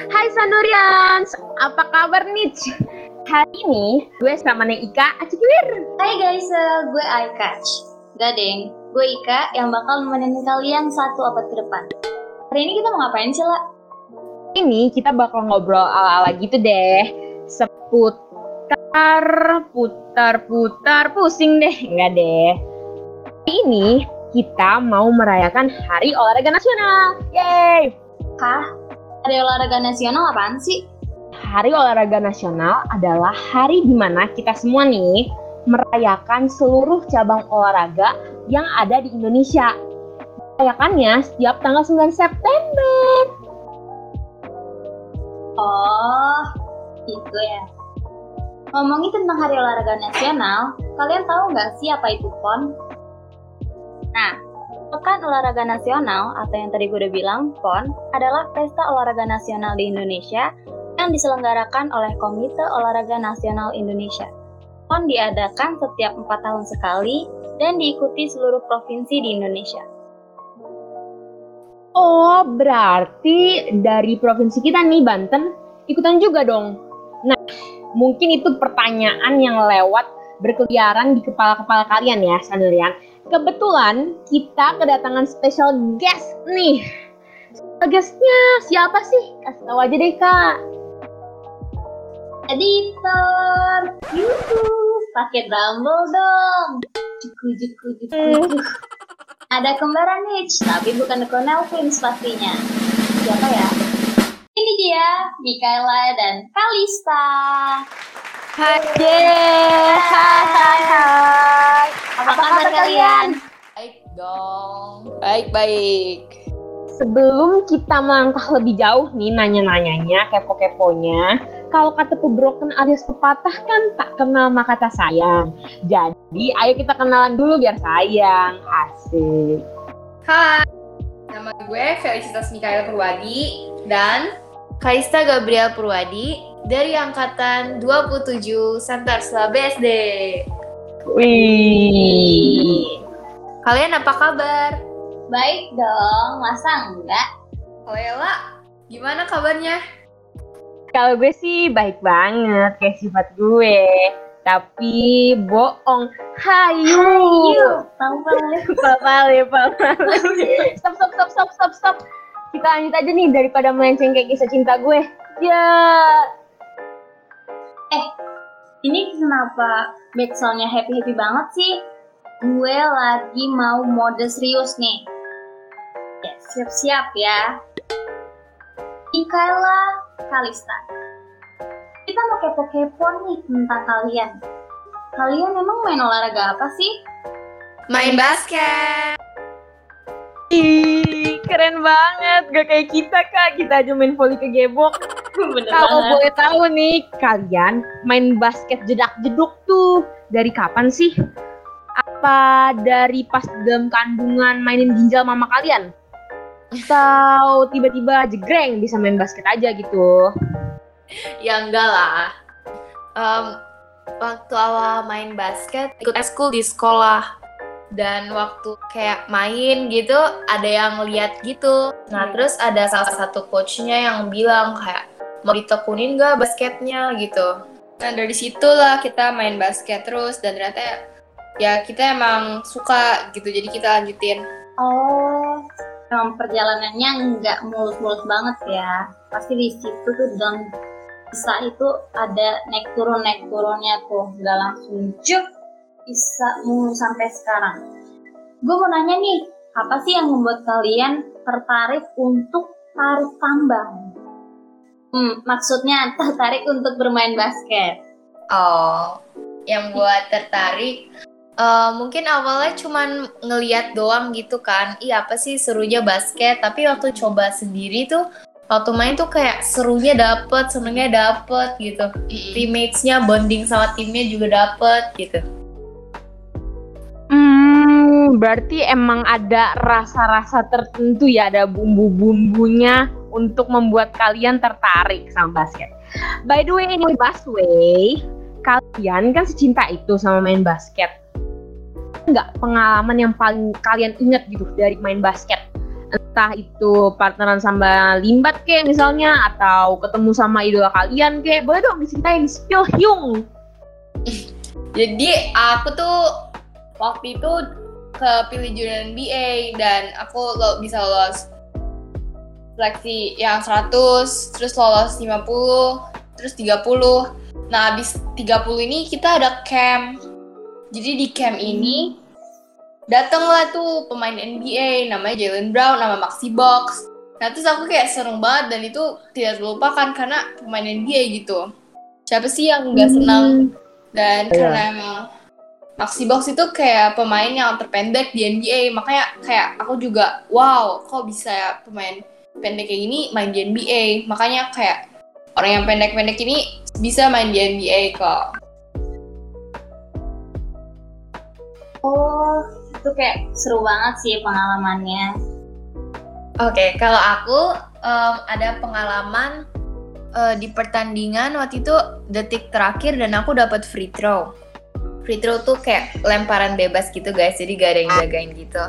Hai Sanurians, apa kabar nih? Hari ini gue sama Neng Ika Acikir. Hai guys, uh, gue Aikach. Gak deng, gue Ika yang bakal nemenin kalian satu abad ke depan. Hari ini kita mau ngapain sih, La? Ini kita bakal ngobrol ala-ala gitu deh. Seputar, putar, putar, pusing deh. Enggak deh. Hari ini kita mau merayakan Hari Olahraga Nasional. Yeay! Hah? Hari olahraga nasional apaan sih? Hari Olahraga Nasional adalah hari di mana kita semua nih merayakan seluruh cabang olahraga yang ada di Indonesia. Merayakannya setiap tanggal 9 September. Oh, itu ya. Ngomongin tentang Hari Olahraga Nasional, kalian tahu nggak sih apa itu PON? Nah, Pekan Olahraga Nasional atau yang tadi gue udah bilang, PON, adalah pesta olahraga nasional di Indonesia yang diselenggarakan oleh Komite Olahraga Nasional Indonesia. PON diadakan setiap empat tahun sekali dan diikuti seluruh provinsi di Indonesia. Oh, berarti dari provinsi kita nih, Banten, ikutan juga dong. Nah, mungkin itu pertanyaan yang lewat berkeliaran di kepala-kepala kalian ya, Sanurian. Kebetulan kita kedatangan special guest nih. Special guestnya siapa sih? Kasih tahu aja deh, Kak. Editor, yuhu, pakai Rumble dong. Juku, juku, juku. Ada kembaran Hitch, tapi bukan The Nelvins pastinya. Siapa ya? Ini dia, Mikaela dan Kalista. Hai, hai, hai, hai. Apa, kabar kalian? Baik dong. Baik, baik. Sebelum kita melangkah lebih jauh nih nanya-nanyanya, kepo-keponya, kalau kata broken alias pepatah kan tak kenal maka kata sayang. Jadi ayo kita kenalan dulu biar sayang. Asik. Hai. Nama gue Felicitas Mikael Purwadi dan Kaista Gabriel Purwadi dari angkatan 27 Santarsela BSD. Wih. Kalian apa kabar? Baik dong, masa enggak? Lela, gimana kabarnya? Kalau gue sih baik banget kayak sifat gue. Tapi bohong. Hayu. Tahu-tahu Papale, papale. Stop, stop, stop, stop, stop, stop. Kita lanjut aja nih daripada melenceng kayak kisah cinta gue. Ya, Ini kenapa backsoundnya happy-happy banget sih? Gue lagi mau mode serius nih. Ya, siap-siap ya. Mikaela Kalista. Kita mau kepo-kepo nih tentang kalian. Kalian emang main olahraga apa sih? Main basket. Ih, keren banget. Gak kayak kita, Kak. Kita aja main volley ke gebok. Bener Kalau boleh tahu nih, kalian main basket jedak-jeduk tuh dari kapan sih? Apa dari pas dalam kandungan mainin ginjal mama kalian? Atau tiba-tiba jegreng bisa main basket aja gitu? Ya enggak lah. Em, waktu awal main basket ikut eskul di sekolah dan waktu kayak main gitu ada yang lihat gitu. Nah terus ada salah satu coachnya yang bilang kayak mau ditekunin gak basketnya gitu. Nah dari situlah kita main basket terus dan ternyata ya kita emang suka gitu jadi kita lanjutin. Oh, emang perjalanannya nggak mulus-mulus banget ya. Pasti di situ tuh dalam bisa itu ada naik turun naik turunnya tuh, nggak langsung juk bisa mulus sampai sekarang. Gue mau nanya nih, apa sih yang membuat kalian tertarik untuk tarik tambang? Hmm, maksudnya tertarik untuk bermain basket. Oh, yang buat tertarik eh, mungkin awalnya cuman ngeliat doang gitu kan. Iya apa sih serunya basket, tapi waktu coba sendiri tuh waktu main tuh kayak serunya dapet, senengnya dapet gitu. Teammates-nya bonding sama timnya juga dapet gitu. Hmm, berarti emang ada rasa-rasa tertentu ya, ada bumbu-bumbunya untuk membuat kalian tertarik sama basket. By the way, ini Busway, kalian kan secinta itu sama main basket. Enggak pengalaman yang paling kalian ingat gitu dari main basket? entah itu partneran sama Limbat kayak misalnya atau ketemu sama idola kalian kayak boleh dong diceritain spill Hyung Jadi aku tuh waktu itu kepilih junior NBA dan aku lo bisa lolos seleksi yang 100, terus lolos 50, terus 30. Nah, habis 30 ini kita ada camp. Jadi di camp ini datanglah tuh pemain NBA namanya Jalen Brown nama Maxi Box. Nah, terus aku kayak seneng banget dan itu tidak terlupakan karena pemain NBA gitu. Siapa sih yang nggak senang dan Iya. karena emang Maxi Box itu kayak pemain yang terpendek di NBA, makanya kayak aku juga wow, kok bisa ya pemain pendek kayak gini main di NBA. Makanya kayak orang yang pendek-pendek ini bisa main di NBA kok. Oh, itu kayak seru banget sih pengalamannya. Oke, kalau aku em, ada pengalaman eh, di pertandingan waktu itu detik terakhir dan aku dapat free throw. Free throw tuh kayak lemparan bebas gitu guys, jadi gak ada yang jagain gitu.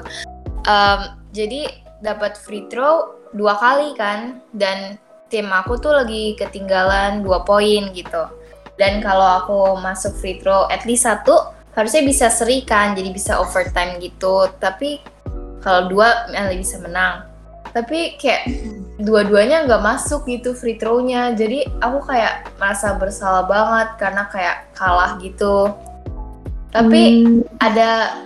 Em, jadi dapat free throw dua kali kan, dan tim aku tuh lagi ketinggalan dua poin gitu. Dan kalau aku masuk free throw at least satu, harusnya bisa seri kan, jadi bisa overtime gitu. Tapi kalau dua malah bisa menang. Tapi kayak dua-duanya nggak masuk gitu free throw-nya. Jadi aku kayak merasa bersalah banget karena kayak kalah gitu. Tapi Hmm, ada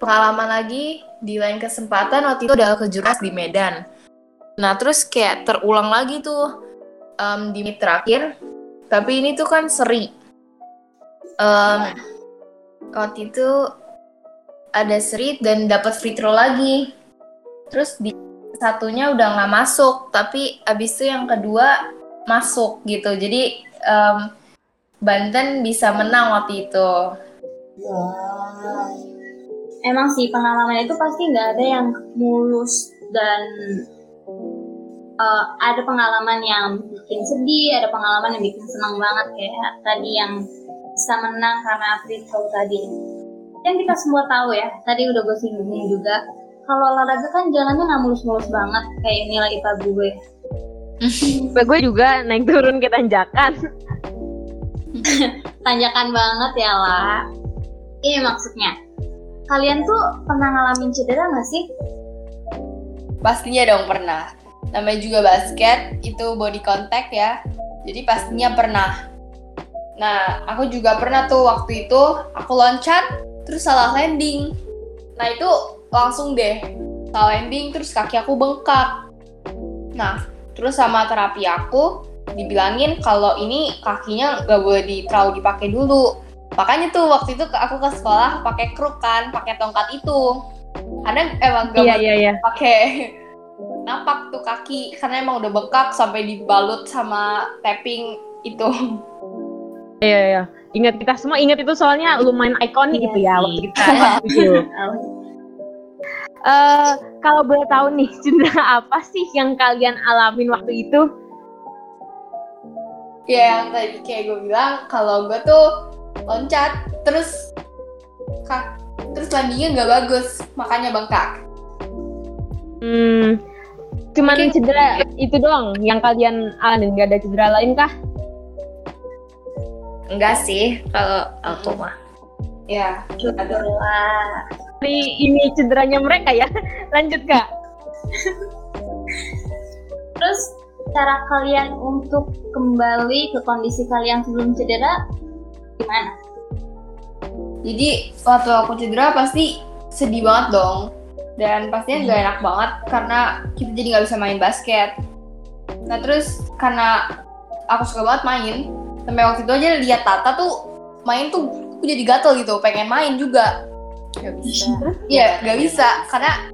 pengalaman lagi di lain kesempatan waktu itu ada kejuaraan di Medan nah terus kayak terulang lagi tuh em, di menit terakhir. Tapi ini tuh kan seri. Em, waktu itu ada seri dan dapat free throw lagi. Terus di satunya udah nggak masuk tapi abis itu yang kedua masuk gitu. Jadi em, Banten bisa menang waktu itu. Emang sih pengalaman itu pasti nggak ada yang mulus dan eh, ada pengalaman yang bikin sedih, ada pengalaman yang bikin senang banget kayak tadi yang bisa menang karena free throw tadi. Yang kita semua tahu ya, tadi udah gue singgung juga. Kalau olahraga kan jalannya nggak mulus-mulus banget kayak nilai IPA gue. gue juga naik turun ke tanjakan. Tanjakan banget ya lah. Ini maksudnya. Kalian tuh pernah ngalamin cedera nggak sih? pastinya dong pernah namanya juga basket itu body contact ya. Jadi pastinya pernah. Nah aku juga pernah tuh waktu itu aku loncat terus salah landing. Nah itu langsung deh salah landing terus kaki aku bengkak. Nah terus sama terapi aku dibilangin kalau ini kakinya nggak boleh di, terlalu dipakai dulu. Makanya tuh waktu itu aku ke sekolah pakai kruk kan pakai tongkat itu. Karena emang gak Iya iya iya. pakai napak tuh kaki karena emang udah bengkak sampai dibalut sama tapping itu. Iya iya. Ingat kita semua ingat itu soalnya lumayan ikonik Iya gitu ya waktu kita gitu. Eh, kalau boleh tahu nih cedera apa sih yang kalian alamin waktu itu? Ya yang tadi kayak gue bilang kalau gue tuh loncat terus kak terus landingnya nggak bagus makanya bengkak. Hmm, cuman Mungkin- cedera itu doang yang kalian alamin nggak ada cedera lain kah? Enggak sih kalau aku mah. Ya. Dari ini cederanya mereka ya. Lanjut kak. Terus cara kalian untuk kembali ke kondisi kalian sebelum cedera gimana? Jadi waktu aku cedera pasti sedih banget dong. Dan pastinya nggak enak banget karena kita jadi nggak bisa main basket. Nah terus karena aku suka banget main, sampai waktu itu aja lihat Tata tuh main tuh aku jadi gatel gitu, pengen main juga. Gak bisa. Iya, nggak bisa karena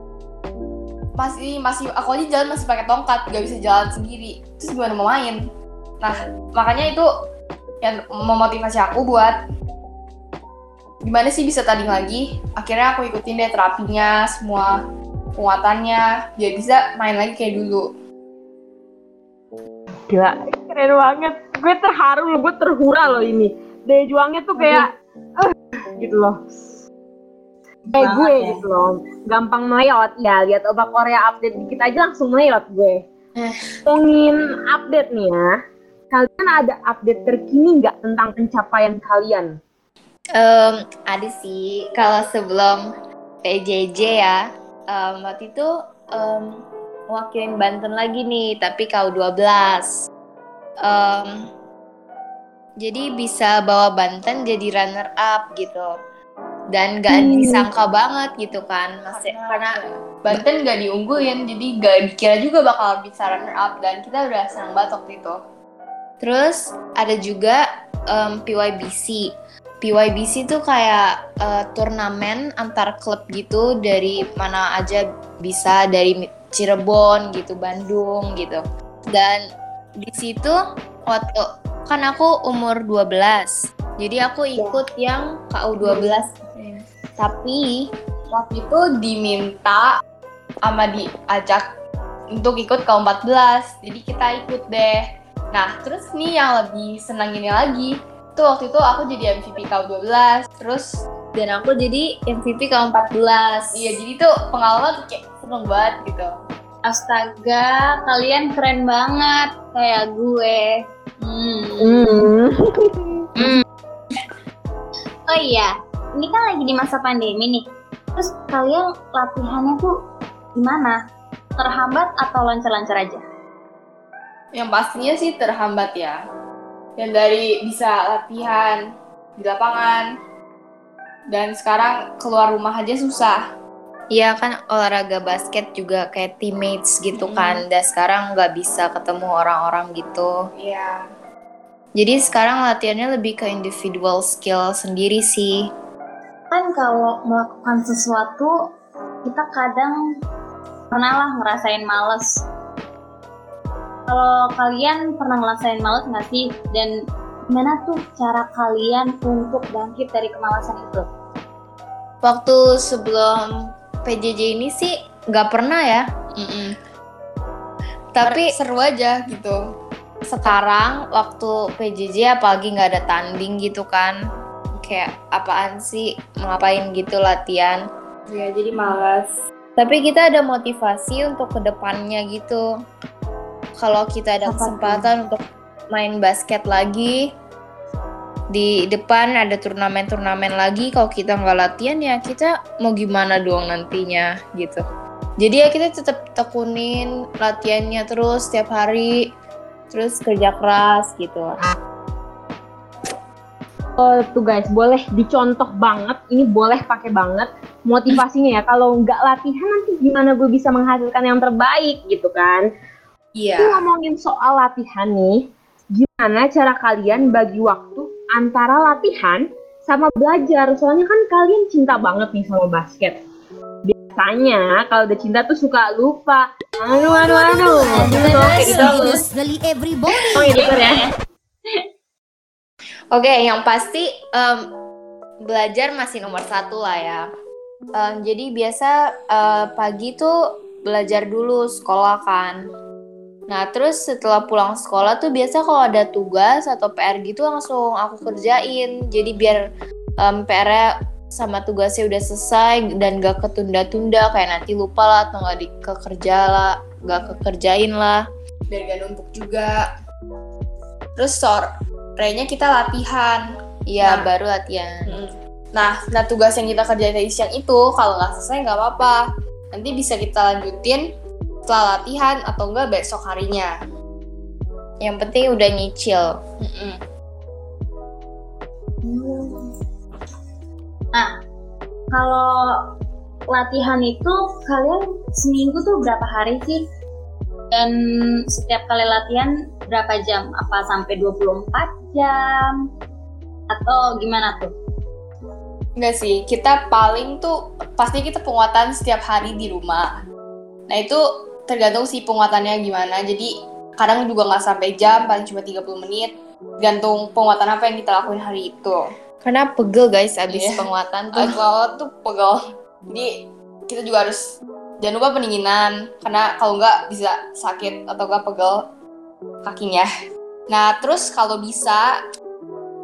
masih masih aku aja jalan masih pakai tongkat, nggak bisa jalan sendiri. Terus gimana mau main? Nah makanya itu yang memotivasi aku buat gimana sih bisa tanding lagi. Akhirnya aku ikutin deh terapinya, semua penguatannya, biar bisa main lagi kayak dulu. Gila, keren banget. Gue terharu loh, gue terhura loh ini. Daya juangnya tuh kayak, eh, gitu loh. kayak gue ya. gitu loh gampang melewat ya lihat obat Korea update dikit aja langsung melewat gue Eh. ngomongin update nih ya kalian ada update terkini nggak tentang pencapaian kalian Em, ada sih. Kalau sebelum PJJ ya em, waktu itu em, wakilin Banten lagi nih tapi kau 12 Em, jadi bisa bawa Banten jadi runner up gitu. Dan gak Hmm. disangka banget gitu kan. Masih karena Banten gak diunggulin jadi gak dikira juga bakal bisa runner up. Dan kita udah senang banget waktu itu. Terus ada juga em, PYBC PYBC tuh kayak eh, turnamen antar klub gitu dari mana aja bisa dari Cirebon gitu, Bandung gitu. Dan di situ waktu kan aku umur 12. Jadi aku ikut yang KU12. Tapi waktu itu diminta sama diajak untuk ikut KU14. Jadi kita ikut deh. Nah, terus nih yang lebih senang ini lagi, tuh waktu itu aku jadi MVP KU12 terus dan aku jadi MVP KU14 iya jadi tuh pengalaman tuh kayak seneng banget gitu Astaga, kalian keren banget kayak gue. Hmm. hmm. Oh iya, ini kan lagi di masa pandemi nih. Terus kalian latihannya tuh gimana? Terhambat atau lancar-lancar aja? yang pastinya sih terhambat ya dan dari bisa latihan di lapangan dan sekarang keluar rumah aja susah Iya kan olahraga basket juga kayak teammates gitu Mm. kan dan sekarang nggak bisa ketemu orang-orang gitu Iya. jadi sekarang latihannya lebih ke individual skill sendiri sih Kan kalau melakukan sesuatu, kita kadang pernah lah ngerasain males. Kalau kalian pernah ngerasain males nggak sih? Dan gimana tuh cara kalian untuk bangkit dari kemalasan itu? waktu sebelum PJJ ini sih nggak pernah ya. Tapi seru aja gitu. Sekarang waktu PJJ apalagi nggak ada tanding gitu kan, kayak apaan sih ngapain gitu latihan. Ya, jadi males. Tapi kita ada motivasi untuk ke depannya gitu. Kalau kita ada kesempatan untuk main basket lagi, di depan ada turnamen-turnamen lagi. Kalau kita nggak latihan ya kita mau gimana dong nantinya gitu. Jadi ya kita tetap tekunin latihannya terus setiap hari, terus kerja keras gitu. Oh, tuh guys, boleh dicontoh banget. Ini boleh pakai banget motivasinya ya. Kalau nggak latihan nanti gimana gue bisa menghasilkan yang terbaik gitu kan? Iya. Itu ngomongin soal latihan nih, gimana cara kalian bagi waktu antara latihan sama belajar? Soalnya kan kalian cinta banget nih sama basket. Biasanya kalau udah cinta tuh suka lupa. Aduh, aduh, aduh. Gitu, kayak gitu. Oh, gitu ya. Oke, yang pasti em, belajar masih nomor satu lah ya. Em, jadi biasa eh, pagi tuh belajar dulu sekolah kan. Nah terus setelah pulang sekolah tuh biasa kalau ada tugas atau PR gitu langsung aku kerjain. Jadi biar em, PR-nya sama tugasnya udah selesai dan gak ketunda-tunda kayak nanti lupa lah atau nggak dikekerja lah, gak kekerjain lah. Biar gak numpuk juga. Terus sorenya kita latihan. Iya, Nah. baru latihan. Nah, nah tugas yang kita kerjain dari siang itu kalau nggak selesai nggak apa-apa. Nanti bisa kita lanjutin setelah latihan atau enggak besok harinya. Yang penting udah nyicil. Mm-mm. Nah, kalau latihan itu kalian seminggu tuh berapa hari sih? Dan setiap kali latihan berapa jam? Apa sampai 24 jam? Atau gimana tuh? Enggak sih, kita paling tuh pasti kita penguatan setiap hari di rumah. Nah itu tergantung sih penguatannya gimana. Jadi kadang juga nggak sampai jam, paling cuma 30 menit. Gantung penguatan apa yang kita lakuin hari itu. Karena pegel guys abis Iya. penguatan tuh. Abis tuh pegel. Jadi kita juga harus jangan lupa pendinginan. Karena kalau nggak bisa sakit atau nggak pegel kakinya. Nah terus kalau bisa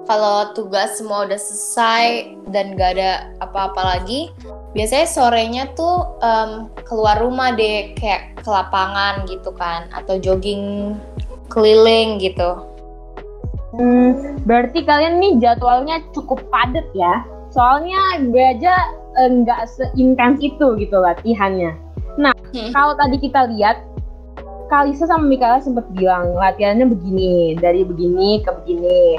kalau tugas semua udah selesai dan gak ada apa-apa lagi, biasanya sorenya tuh um, keluar rumah deh kayak ke lapangan gitu kan atau jogging keliling gitu. Hmm, berarti kalian nih jadwalnya cukup padat ya. Soalnya gue aja eh, nggak seintens itu gitu latihannya. Nah, hmm. kalau tadi kita lihat Kalisa sama Mikaela sempat bilang latihannya begini, dari begini ke begini.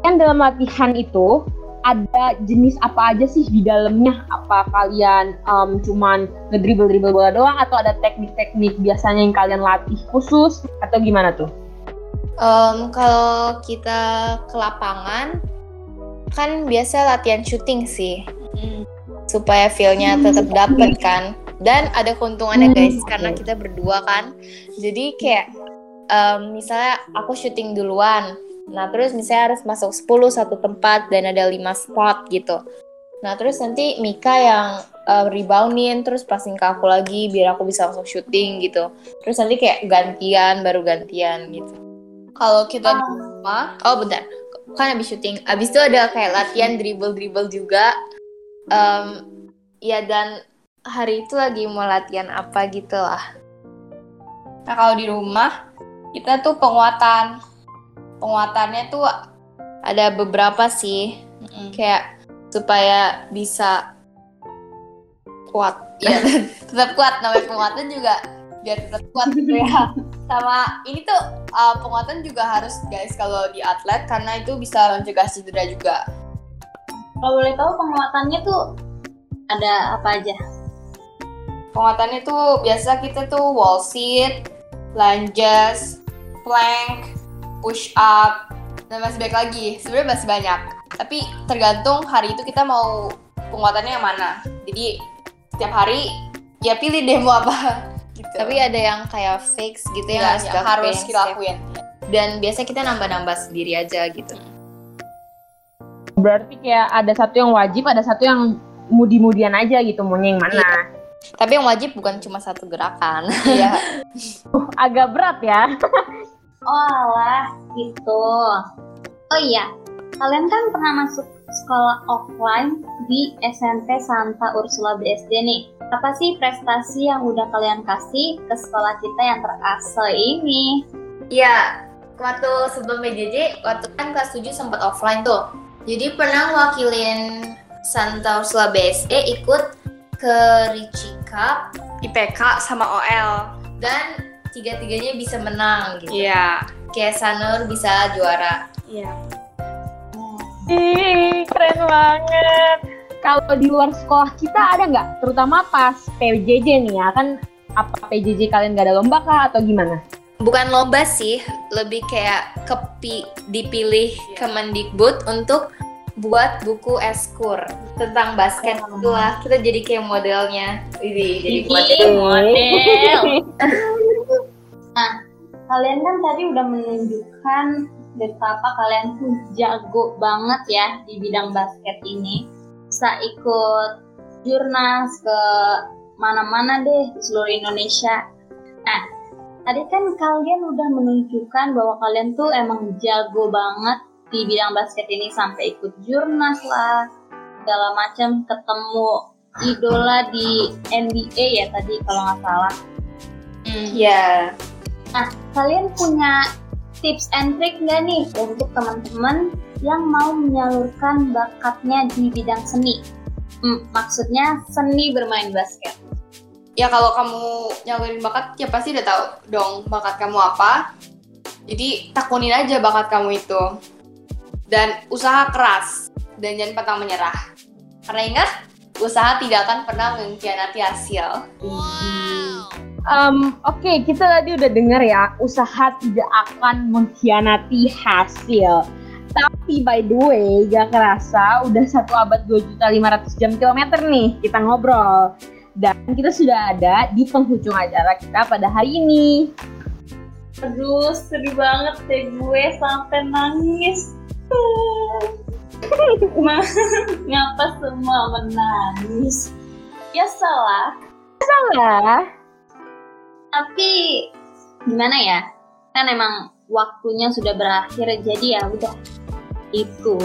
Kan dalam latihan itu ada jenis apa aja sih di dalamnya? Apa kalian um, cuman ngedribble-dribble bola doang atau ada teknik-teknik biasanya yang kalian latih khusus atau gimana tuh? Um, kalau kita ke lapangan kan biasa latihan syuting sih. Hmm. Supaya feel-nya tetap dapet kan dan ada keuntungannya hmm, guys hmm, karena kita berdua kan jadi kayak um, misalnya aku syuting duluan nah terus misalnya harus masuk 10 satu tempat dan ada 5 spot gitu. Nah terus nanti Mika yang um, reboundin terus passing ke aku lagi biar aku bisa langsung syuting gitu. Terus nanti kayak gantian baru gantian gitu. Kalau kita di rumah oh bentar. Kan habis syuting habis itu ada kayak latihan dribble dribble juga. Um, ya dan hari itu lagi mau latihan apa gitu lah. Nah kalau di rumah kita tuh penguatan, penguatannya tuh ada beberapa sih, mm-hmm. kayak supaya bisa kuat. Ya tetap kuat namanya penguatan juga biar tetap kuat gitu ya. Sama ini tuh uh, penguatan juga harus guys kalau di atlet karena itu bisa mencegah cedera juga. Kalau boleh tahu penguatannya tuh ada apa aja? penguatannya tuh biasa kita tuh wall sit, lunges, plank, push up, dan masih banyak lagi. Sebenarnya masih banyak. Tapi tergantung hari itu kita mau penguatannya yang mana. Jadi setiap hari ya pilih deh mau apa. Gitu. Tapi ada yang kayak fix gitu ya, yang harus, ya, harus kita lakuin. Dan biasa kita nambah-nambah sendiri aja gitu. Berarti kayak ada satu yang wajib, ada satu yang mudi-mudian aja gitu, maunya yang mana. Iya. Tapi yang wajib bukan cuma satu gerakan. Iya. Agak berat ya. Oh alah, gitu. Oh iya, kalian kan pernah masuk sekolah offline di SMP Santa Ursula BSD nih. Apa sih prestasi yang udah kalian kasih ke sekolah kita yang terasa ini? Iya, waktu sebelum PJJ, waktu kan kelas 7 sempat offline tuh. Jadi pernah wakilin Santa Ursula BSD ikut ke Ricci Cup, IPK sama OL. Dan tiga-tiganya bisa menang gitu. Iya. Kayak Sanur bisa juara. Iya. Ih, keren banget. Kalau di luar sekolah kita ada nggak? Terutama pas PJJ nih ya, kan apa PJJ kalian gak ada lomba kah atau gimana? Bukan lomba sih, lebih kayak kepi dipilih yeah. Kemendikbud untuk buat buku eskur tentang basket oh. itulah kita jadi kayak modelnya jadi jadi model model nah kalian kan tadi udah menunjukkan betapa kalian tuh jago banget ya di bidang basket ini bisa ikut jurnas ke mana-mana deh di seluruh Indonesia nah tadi kan kalian udah menunjukkan bahwa kalian tuh emang jago banget di bidang basket ini sampai ikut jurnas lah segala macam ketemu idola di NBA ya tadi kalau nggak salah. Hmm. Ya. Yeah. Nah, kalian punya tips and trick nggak nih untuk teman-teman yang mau menyalurkan bakatnya di bidang seni? Hmm, maksudnya seni bermain basket. Ya kalau kamu nyalurin bakat ya pasti udah tahu dong bakat kamu apa. Jadi takunin aja bakat kamu itu dan usaha keras dan jangan pantang menyerah. Karena ingat, usaha tidak akan pernah mengkhianati hasil. Wow. Um, Oke, okay, kita tadi udah dengar ya, usaha tidak akan mengkhianati hasil. Tapi by the way, gak kerasa udah satu abad 2 juta 500 jam kilometer nih kita ngobrol. Dan kita sudah ada di penghujung acara kita pada hari ini. Aduh, sedih banget deh gue sampai nangis. Ngapa semua menangis? Ya salah. Salah. Tapi gimana ya? Kan emang waktunya sudah berakhir jadi ya udah. Itu.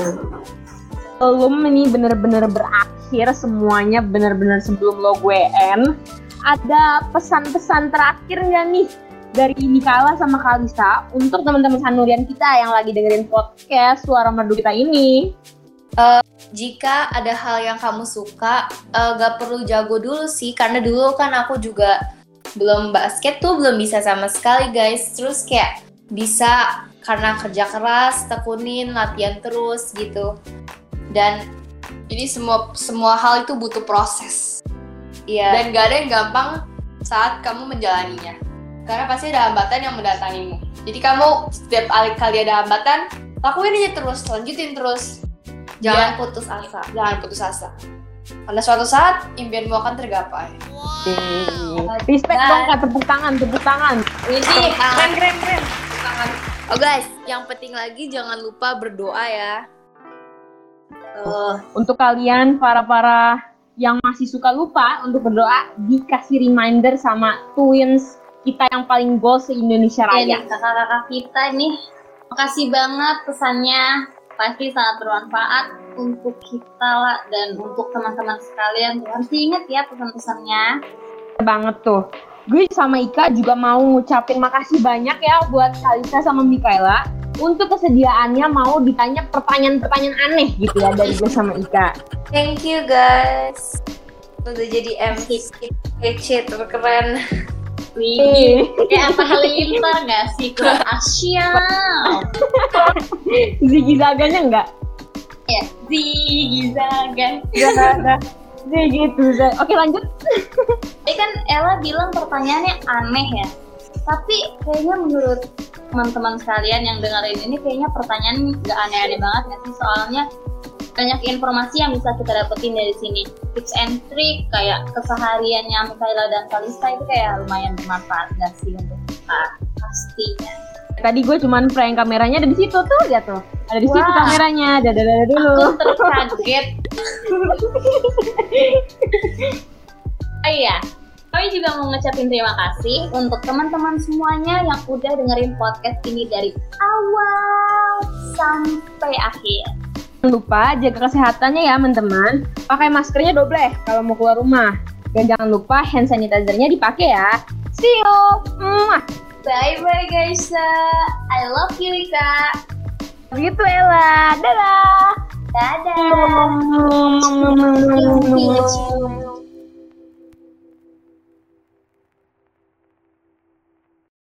Belum ini bener-bener berakhir semuanya bener-bener sebelum lo gue end. Ada pesan-pesan terakhir nggak nih dari Nikala sama Kalisa untuk teman-teman Sanurian kita yang lagi dengerin podcast Suara Merdu kita ini? Jika ada hal yang kamu suka, eh, gak perlu jago dulu sih, karena dulu kan aku juga belum basket tuh belum bisa sama sekali guys. Terus kayak bisa karena kerja keras, tekunin, latihan terus gitu. Dan Jadi semua semua hal itu butuh proses ya dan gak ada yang gampang saat kamu menjalaninya. Karena pasti ada hambatan yang mendatangimu. Jadi kamu setiap kali kali ada hambatan, lakuin aja terus, lanjutin terus. jangan putus asa. Jangan putus asa. Karena suatu saat impianmu akan tergapai. Respect dong kak, tepuk tangan, tepuk tangan. Ini Keren, keren, keren. Oh guys, yang penting lagi jangan lupa berdoa ya. Tuh. Untuk kalian para-para yang masih suka lupa untuk berdoa, dikasih reminder sama twins kita yang paling goals se-Indonesia Ya Raya. nih kakak-kakak kita nih, makasih banget pesannya. Pasti sangat bermanfaat untuk kita lah dan untuk teman-teman sekalian. Tuh, Harus diingat ya pesan-pesannya. banget tuh. Gue sama Ika juga mau ngucapin makasih banyak ya buat Kalisa sama Mikaela untuk kesediaannya mau ditanya pertanyaan-pertanyaan aneh gitu ya dari gue sama Ika. Thank you guys. Udah jadi MC kece terkeren. Wih, kayak apa halilintar nggak sih? Kurang Asia. Ziggy Zaganya enggak? Ya, Zigizaga. Enggak ada. Ziggy gitu. Zag- Oke lanjut. Tadi kan Ella bilang pertanyaannya aneh ya. Tapi kayaknya menurut teman-teman sekalian yang dengerin ini kayaknya pertanyaan nggak aneh-aneh banget nggak sih? Soalnya banyak informasi yang bisa kita dapetin dari sini. Tips and trick kayak kesehariannya Mikaela dan Kalista itu kayak lumayan bermanfaat nggak sih untuk kita? Pastinya. Tadi gue cuman prank kameranya ada di situ tuh lihat tuh. Ada di situ kameranya. Dadah dadah dulu. Aku terkaget. oh iya, kami juga mau ngucapin terima kasih untuk teman-teman semuanya yang udah dengerin podcast ini dari awal sampai akhir. Jangan lupa jaga kesehatannya ya teman-teman. Pakai maskernya double kalau mau keluar rumah. Dan jangan lupa hand sanitizer-nya dipakai ya. See you. Mwah. Bye bye guys. I love you Ika. Begitu Ella. Dadah. Dadah. Dadah.